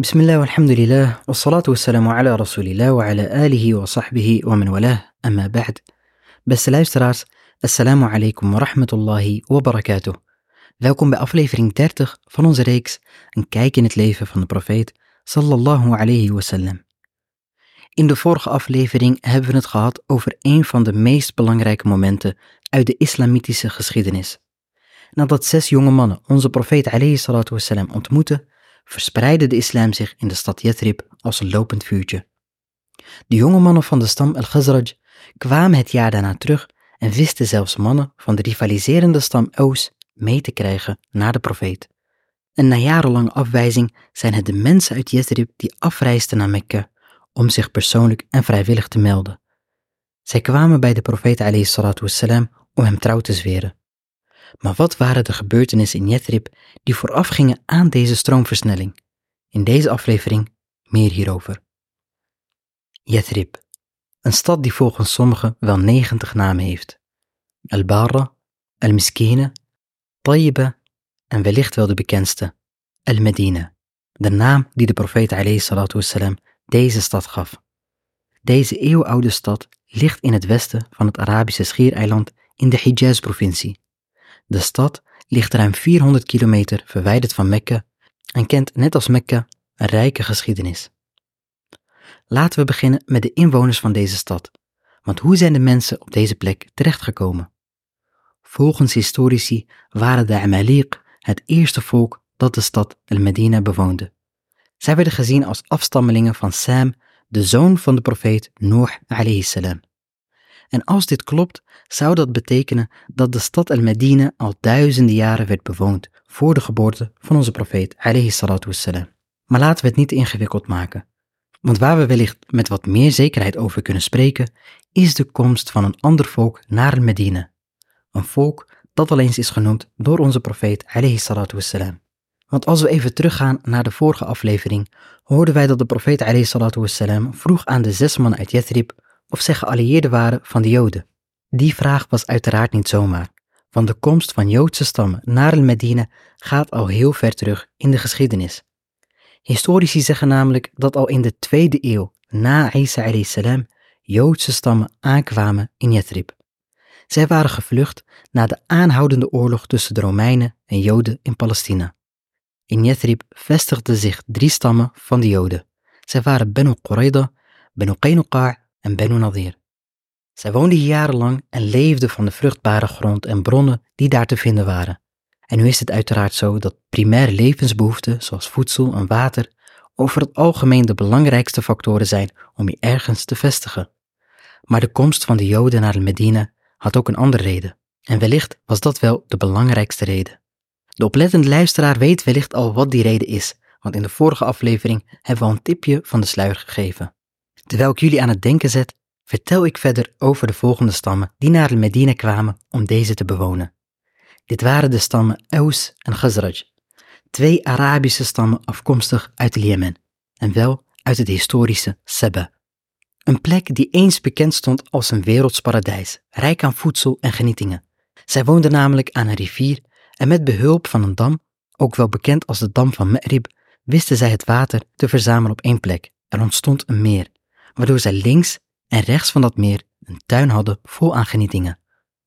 بسم الله والحمد لله والصلاة والسلام على رسول الله وعلى آله وصحبه ومن والاه أما بعد Beste luisteraars, assalamu alaikum wa rahmatullahi wa barakatuh. Welkom bij aflevering 30 van onze reeks Een kijk in het leven van de profeet sallallahu alayhi wasallam. In de vorige aflevering hebben we het gehad over een van de meest belangrijke momenten uit de islamitische geschiedenis. Nadat zes jonge mannen onze profeet alayhi salatu wasallam ontmoetten, verspreidde de islam zich in de stad Yathrib als een lopend vuurtje. De jonge mannen van de stam Al-Khazraj kwamen het jaar daarna terug en wisten zelfs mannen van de rivaliserende stam Aus mee te krijgen naar de profeet. En na jarenlange afwijzing zijn het de mensen uit Yathrib die afreisden naar Mekka om zich persoonlijk en vrijwillig te melden. Zij kwamen bij de profeet om hem trouw te zweren. Maar wat waren de gebeurtenissen in Yathrib die voorafgingen aan deze stroomversnelling? In deze aflevering meer hierover. Yathrib, een stad die volgens sommigen wel 90 namen heeft. Al-Barra, Al-Miskine, Tayyiba en wellicht wel de bekendste, Al-Medina, de naam die de profeet wassalam, deze stad gaf. Deze eeuwenoude stad ligt in het westen van het Arabische schiereiland in de Hijaz-provincie. De stad ligt ruim 400 kilometer verwijderd van Mekka en kent net als Mekka een rijke geschiedenis. Laten we beginnen met de inwoners van deze stad, want hoe zijn de mensen op deze plek terechtgekomen? Volgens historici waren de Amaliq het eerste volk dat de stad El-Medina bewoonde. Zij werden gezien als afstammelingen van Sam, de zoon van de profeet Noor salam. En als dit klopt, zou dat betekenen dat de stad Al-Medina al duizenden jaren werd bewoond voor de geboorte van onze profeet alayhi salatu wassalam. Maar laten we het niet ingewikkeld maken. Want waar we wellicht met wat meer zekerheid over kunnen spreken, is de komst van een ander volk naar Al-Medina. Een volk dat al eens is genoemd door onze profeet alayhi salatu wassalam. Want als we even teruggaan naar de vorige aflevering, hoorden wij dat de profeet alayhi salatu wassalam vroeg aan de zes man uit Yathrib of zij geallieerden waren van de Joden. Die vraag was uiteraard niet zomaar, want de komst van Joodse stammen naar Medina gaat al heel ver terug in de geschiedenis. Historici zeggen namelijk dat al in de tweede eeuw na Isa Joodse stammen aankwamen in Yathrib. Zij waren gevlucht na de aanhoudende oorlog tussen de Romeinen en Joden in Palestina. In Yathrib vestigden zich drie stammen van de Joden. Zij waren Benu Qurayda, Benu Qaynuqa' en Benu Nadir. Zij woonden hier jarenlang en leefden van de vruchtbare grond en bronnen die daar te vinden waren. En nu is het uiteraard zo dat primaire levensbehoeften, zoals voedsel en water, over het algemeen de belangrijkste factoren zijn om je ergens te vestigen. Maar de komst van de Joden naar Medina had ook een andere reden. En wellicht was dat wel de belangrijkste reden. De oplettende luisteraar weet wellicht al wat die reden is, want in de vorige aflevering hebben we al een tipje van de sluier gegeven. Terwijl ik jullie aan het denken zet, vertel ik verder over de volgende stammen die naar Medina kwamen om deze te bewonen. Dit waren de stammen Aus en Khazraj, twee Arabische stammen afkomstig uit Jemen, en wel uit het historische Seba. Een plek die eens bekend stond als een werelds paradijs, rijk aan voedsel en genietingen. Zij woonden namelijk aan een rivier en met behulp van een dam, ook wel bekend als de dam van Ma'rib, wisten zij het water te verzamelen op één plek. Er ontstond een meer, waardoor zij links en rechts van dat meer een tuin hadden vol aan genietingen.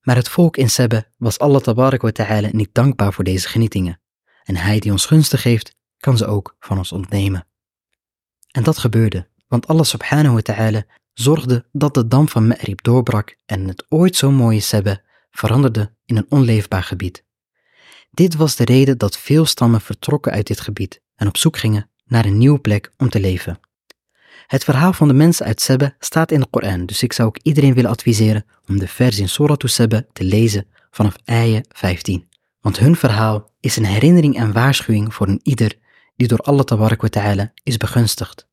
Maar het volk in Sebbe was Allah tabarak wa ta'ala niet dankbaar voor deze genietingen. En hij die ons gunstig geeft, kan ze ook van ons ontnemen. En dat gebeurde, want Allah subhanahu wa ta'ala zorgde dat de dam van Ma'rib doorbrak en het ooit zo mooie Sebbe veranderde in een onleefbaar gebied. Dit was de reden dat veel stammen vertrokken uit dit gebied en op zoek gingen naar een nieuwe plek om te leven. Het verhaal van de mensen uit Sebbe staat in de Koran, dus ik zou ook iedereen willen adviseren om de vers in Surah Sebbe te lezen vanaf ayah 15. Want hun verhaal is een herinnering en waarschuwing voor een ieder die door Allah tabarak ta'ala is begunstigd.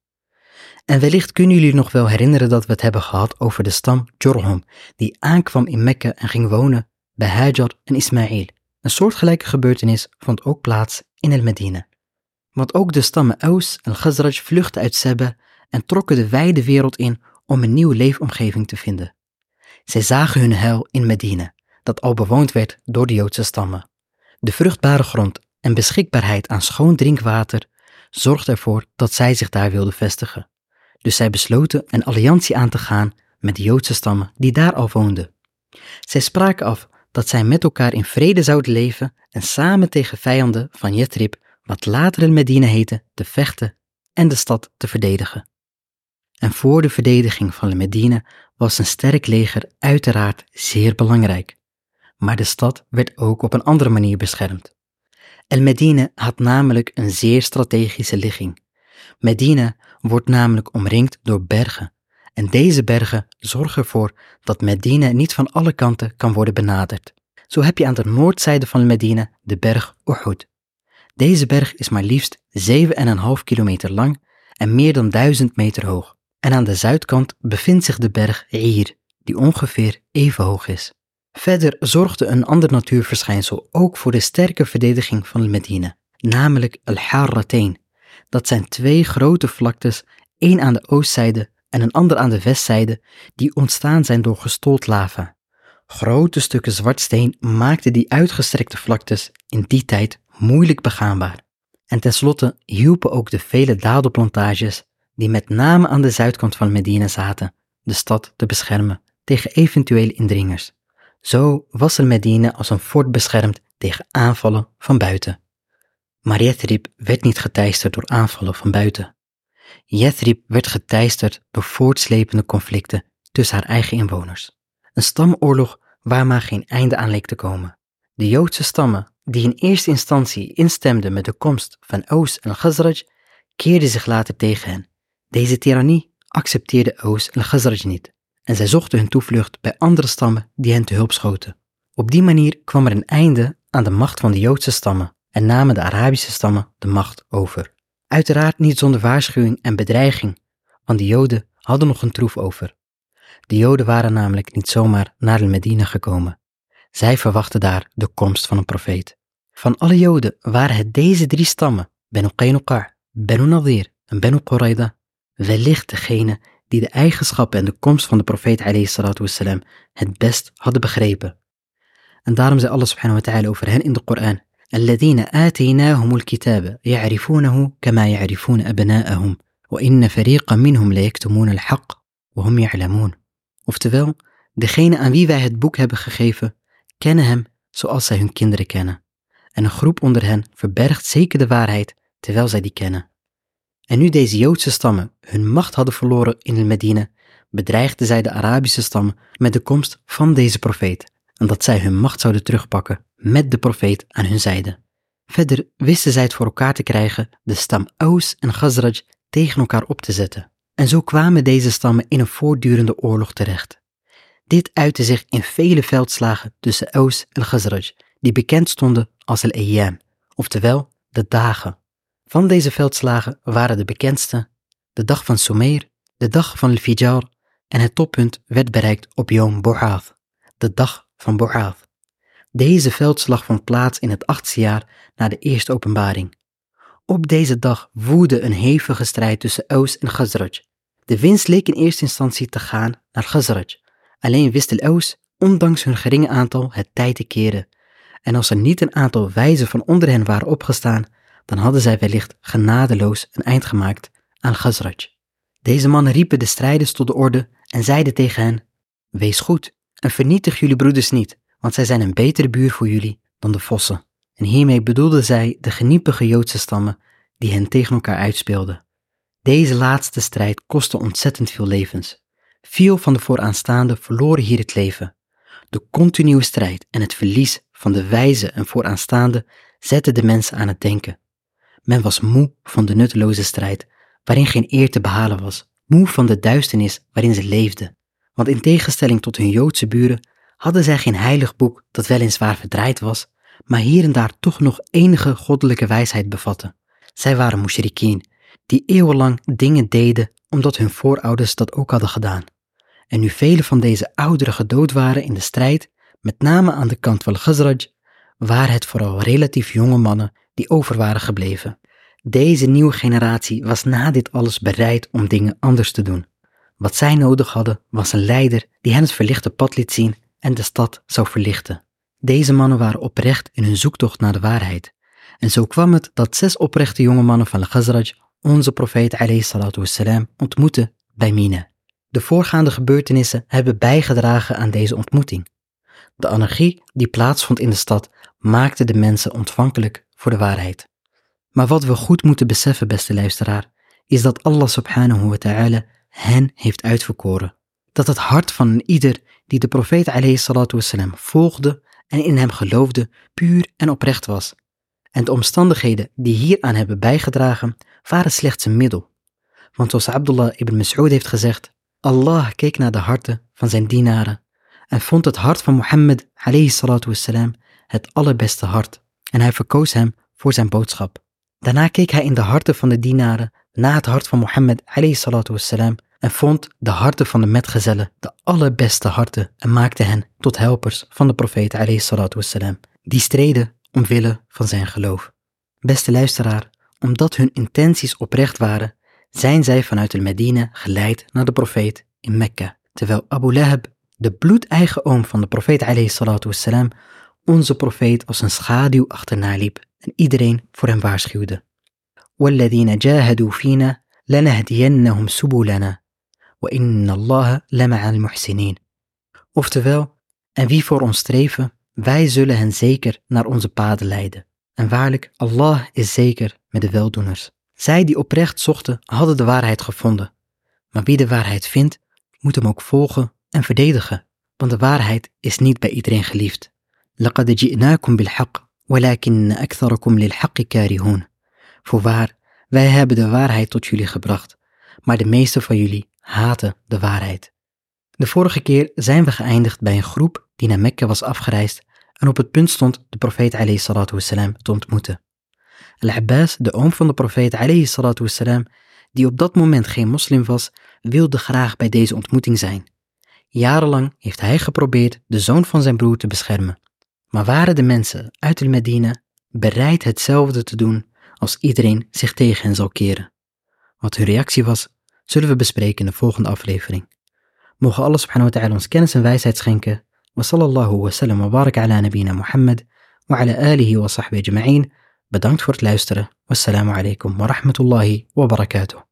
En wellicht kunnen jullie nog wel herinneren dat we het hebben gehad over de stam Jorhom, die aankwam in Mekka en ging wonen bij Hajar en Ismail. Een soortgelijke gebeurtenis vond ook plaats in El Medina. Want ook de stammen Aus en Khazraj vluchtten uit Sebbe en trokken de wijde wereld in om een nieuwe leefomgeving te vinden. Zij zagen hun heil in Medina, dat al bewoond werd door de Joodse stammen. De vruchtbare grond en beschikbaarheid aan schoon drinkwater zorgde ervoor dat zij zich daar wilden vestigen. Dus zij besloten een alliantie aan te gaan met de Joodse stammen die daar al woonden. Zij spraken af dat zij met elkaar in vrede zouden leven en samen tegen vijanden van Yathrib, wat later in Medina heette, te vechten en de stad te verdedigen. En voor de verdediging van Medina was een sterk leger uiteraard zeer belangrijk. Maar de stad werd ook op een andere manier beschermd. El Medina had namelijk een zeer strategische ligging. Medina wordt namelijk omringd door bergen. En deze bergen zorgen ervoor dat Medina niet van alle kanten kan worden benaderd. Zo heb je aan de noordzijde van Medina de berg Uhud. Deze berg is maar liefst 7,5 kilometer lang en meer dan 1000 meter hoog. En aan de zuidkant bevindt zich de berg Ir, die ongeveer even hoog is. Verder zorgde een ander natuurverschijnsel ook voor de sterke verdediging van Medina, namelijk Al-Harratain. Dat zijn twee grote vlaktes, één aan de oostzijde en een ander aan de westzijde, die ontstaan zijn door gestold lava. Grote stukken zwartsteen maakten die uitgestrekte vlaktes in die tijd moeilijk begaanbaar. En tenslotte hielpen ook de vele dadelplantages, die met name aan de zuidkant van Medina zaten, de stad te beschermen tegen eventuele indringers. Zo was er Medina als een fort beschermd tegen aanvallen van buiten. Maar Yathrib werd niet geteisterd door aanvallen van buiten. Yathrib werd geteisterd door voortslepende conflicten tussen haar eigen inwoners. Een stamoorlog waar maar geen einde aan leek te komen. De Joodse stammen, die in eerste instantie instemden met de komst van Oos en Khazraj, keerden zich later tegen hen. Deze tirannie accepteerde Oos en Khazraj niet en zij zochten hun toevlucht bij andere stammen die hen te hulp schoten. Op die manier kwam er een einde aan de macht van de Joodse stammen en namen de Arabische stammen de macht over. Uiteraard niet zonder waarschuwing en bedreiging, want de Joden hadden nog een troef over. De Joden waren namelijk niet zomaar naar Medina gekomen. Zij verwachten daar de komst van een profeet. Van alle Joden waren het deze drie stammen, Benu Qaynuqa, Benu Nadir en Benu Qurayda, wellicht degene die de eigenschappen en de komst van de profeet wassalam, het best hadden begrepen. En daarom zei Allah subhanahu wa ta'ala over hen in de Koran, الذين آتيناهم الكتاب يعرفونه كما يعرفون أبناءهم وإن فريقا منهم ليكتمون الحق وهم يعلمون Oftewel, degene aan wie wij het boek hebben gegeven, kennen hem zoals zij hun kinderen kennen. En een groep onder hen verbergt zeker de waarheid terwijl zij die kennen. En nu deze Joodse stammen hun macht hadden verloren in de Medina, bedreigden zij de Arabische stammen met de komst van deze profeet en dat zij hun macht zouden terugpakken met de profeet aan hun zijde. Verder wisten zij het voor elkaar te krijgen de stam Aus en Khazraj tegen elkaar op te zetten. En zo kwamen deze stammen in een voortdurende oorlog terecht. Dit uitte zich in vele veldslagen tussen Aus en Khazraj, die bekend stonden als al-Ayyam, oftewel de dagen. Van deze veldslagen waren de bekendste de dag van Sumer, de dag van Al-Fijar en het toppunt werd bereikt op Yom Bu'ath, de dag van Bu'ath. Deze veldslag vond plaats in het achtste jaar na de eerste openbaring. Op deze dag woedde een hevige strijd tussen Aus en Khazraj. De winst leek in eerste instantie te gaan naar Khazraj. Alleen wist de Aus, ondanks hun geringe aantal, het tijd te keren. En als er niet een aantal wijzen van onder hen waren opgestaan, dan hadden zij wellicht genadeloos een eind gemaakt aan Khazraj. Deze mannen riepen de strijders tot de orde en zeiden tegen hen, Wees goed en vernietig jullie broeders niet, want zij zijn een betere buur voor jullie dan de vossen. En hiermee bedoelden zij de geniepige Joodse stammen die hen tegen elkaar uitspeelden. Deze laatste strijd kostte ontzettend veel levens. Veel van de vooraanstaanden verloren hier het leven. De continue strijd en het verlies van de wijze en vooraanstaande zetten de mensen aan het denken. Men was moe van de nutteloze strijd, waarin geen eer te behalen was, moe van de duisternis waarin ze leefden. Want in tegenstelling tot hun Joodse buren hadden zij geen heilig boek dat weliswaar verdraaid was, maar hier en daar toch nog enige goddelijke wijsheid bevatte. Zij waren mushrikeen, die eeuwenlang dingen deden omdat hun voorouders dat ook hadden gedaan. En nu vele van deze ouderen gedood waren in de strijd, met name aan de kant van Khazraj, waren het vooral relatief jonge mannen die over waren gebleven. Deze nieuwe generatie was na dit alles bereid om dingen anders te doen. Wat zij nodig hadden was een leider die hen het verlichte pad liet zien en de stad zou verlichten. Deze mannen waren oprecht in hun zoektocht naar de waarheid En zo kwam het dat zes oprechte jonge mannen van de Khazraj onze profeet wassalam ontmoetten bij Mina. De voorgaande gebeurtenissen hebben bijgedragen aan deze ontmoeting. De anarchie die plaatsvond in de stad maakte de mensen ontvankelijk voor de waarheid. Maar wat we goed moeten beseffen, beste luisteraar, is dat Allah subhanahu wa ta'ala hen heeft uitverkoren. Dat het hart van ieder die de profeet volgde en in hem geloofde, puur en oprecht was. En de omstandigheden die hieraan hebben bijgedragen, waren slechts een middel. Want zoals Abdullah ibn Mas'ud heeft gezegd, Allah keek naar de harten van zijn dienaren en vond het hart van Mohammed het allerbeste hart en hij verkoos hem voor zijn boodschap. Daarna keek hij in de harten van de dienaren na het hart van Mohammed wassalam en vond de harten van de metgezellen de allerbeste harten en maakte hen tot helpers van de profeet wassalam, die streden omwille van zijn geloof. Beste luisteraar, omdat hun intenties oprecht waren, zijn zij vanuit de Medina geleid naar de profeet in Mekka, terwijl Abu Lahab, de bloedeigen oom van de profeet wassalam, onze profeet als een schaduw achterna liep en iedereen voor hem waarschuwde. وَالَّذِينَ جَاهَدُوا فِينَا لَنَهْدِيَنَّهُمْ سُبُلَنَا وَإِنَّ اللَّهَ لَمَعَ الْمُحْسِنِينَ Oftewel, en wie voor ons streven, wij zullen hen zeker naar onze paden leiden. En waarlijk, Allah is zeker met de weldoeners. Zij die oprecht zochten, hadden de waarheid gevonden. Maar wie de waarheid vindt, moet hem ook volgen en verdedigen, want de waarheid is niet bij iedereen geliefd. لقد جئناكم بالحق ولكن أكثركم للحق كارهون. Voorwaar, wij hebben de waarheid tot jullie gebracht, maar de meeste van jullie haten de waarheid. De vorige keer zijn we geëindigd bij een groep die naar Mekka was afgereisd en op het punt stond de profeet alayhi salatu wassalam te ontmoeten. Al-Abbas, de oom van de profeet alayhi salatu wassalam, die op dat moment geen moslim was, wilde graag bij deze ontmoeting zijn. Jarenlang heeft hij geprobeerd de zoon van zijn broer te beschermen. Maar waren de mensen uit de Medina bereid hetzelfde te doen als iedereen zich tegen hen zal keren? Wat hun reactie was, zullen we bespreken in de volgende aflevering. Mogen Allah subhanahu wa ta'ala ons kennis en wijsheid schenken. Wa sallallahu wa sallam wa barak ala nabina Muhammad wa ala alihi wa sahbihi ajma'in. Bedankt voor het luisteren. Wassalamu alaikum wa rahmatullahi wa barakatuh.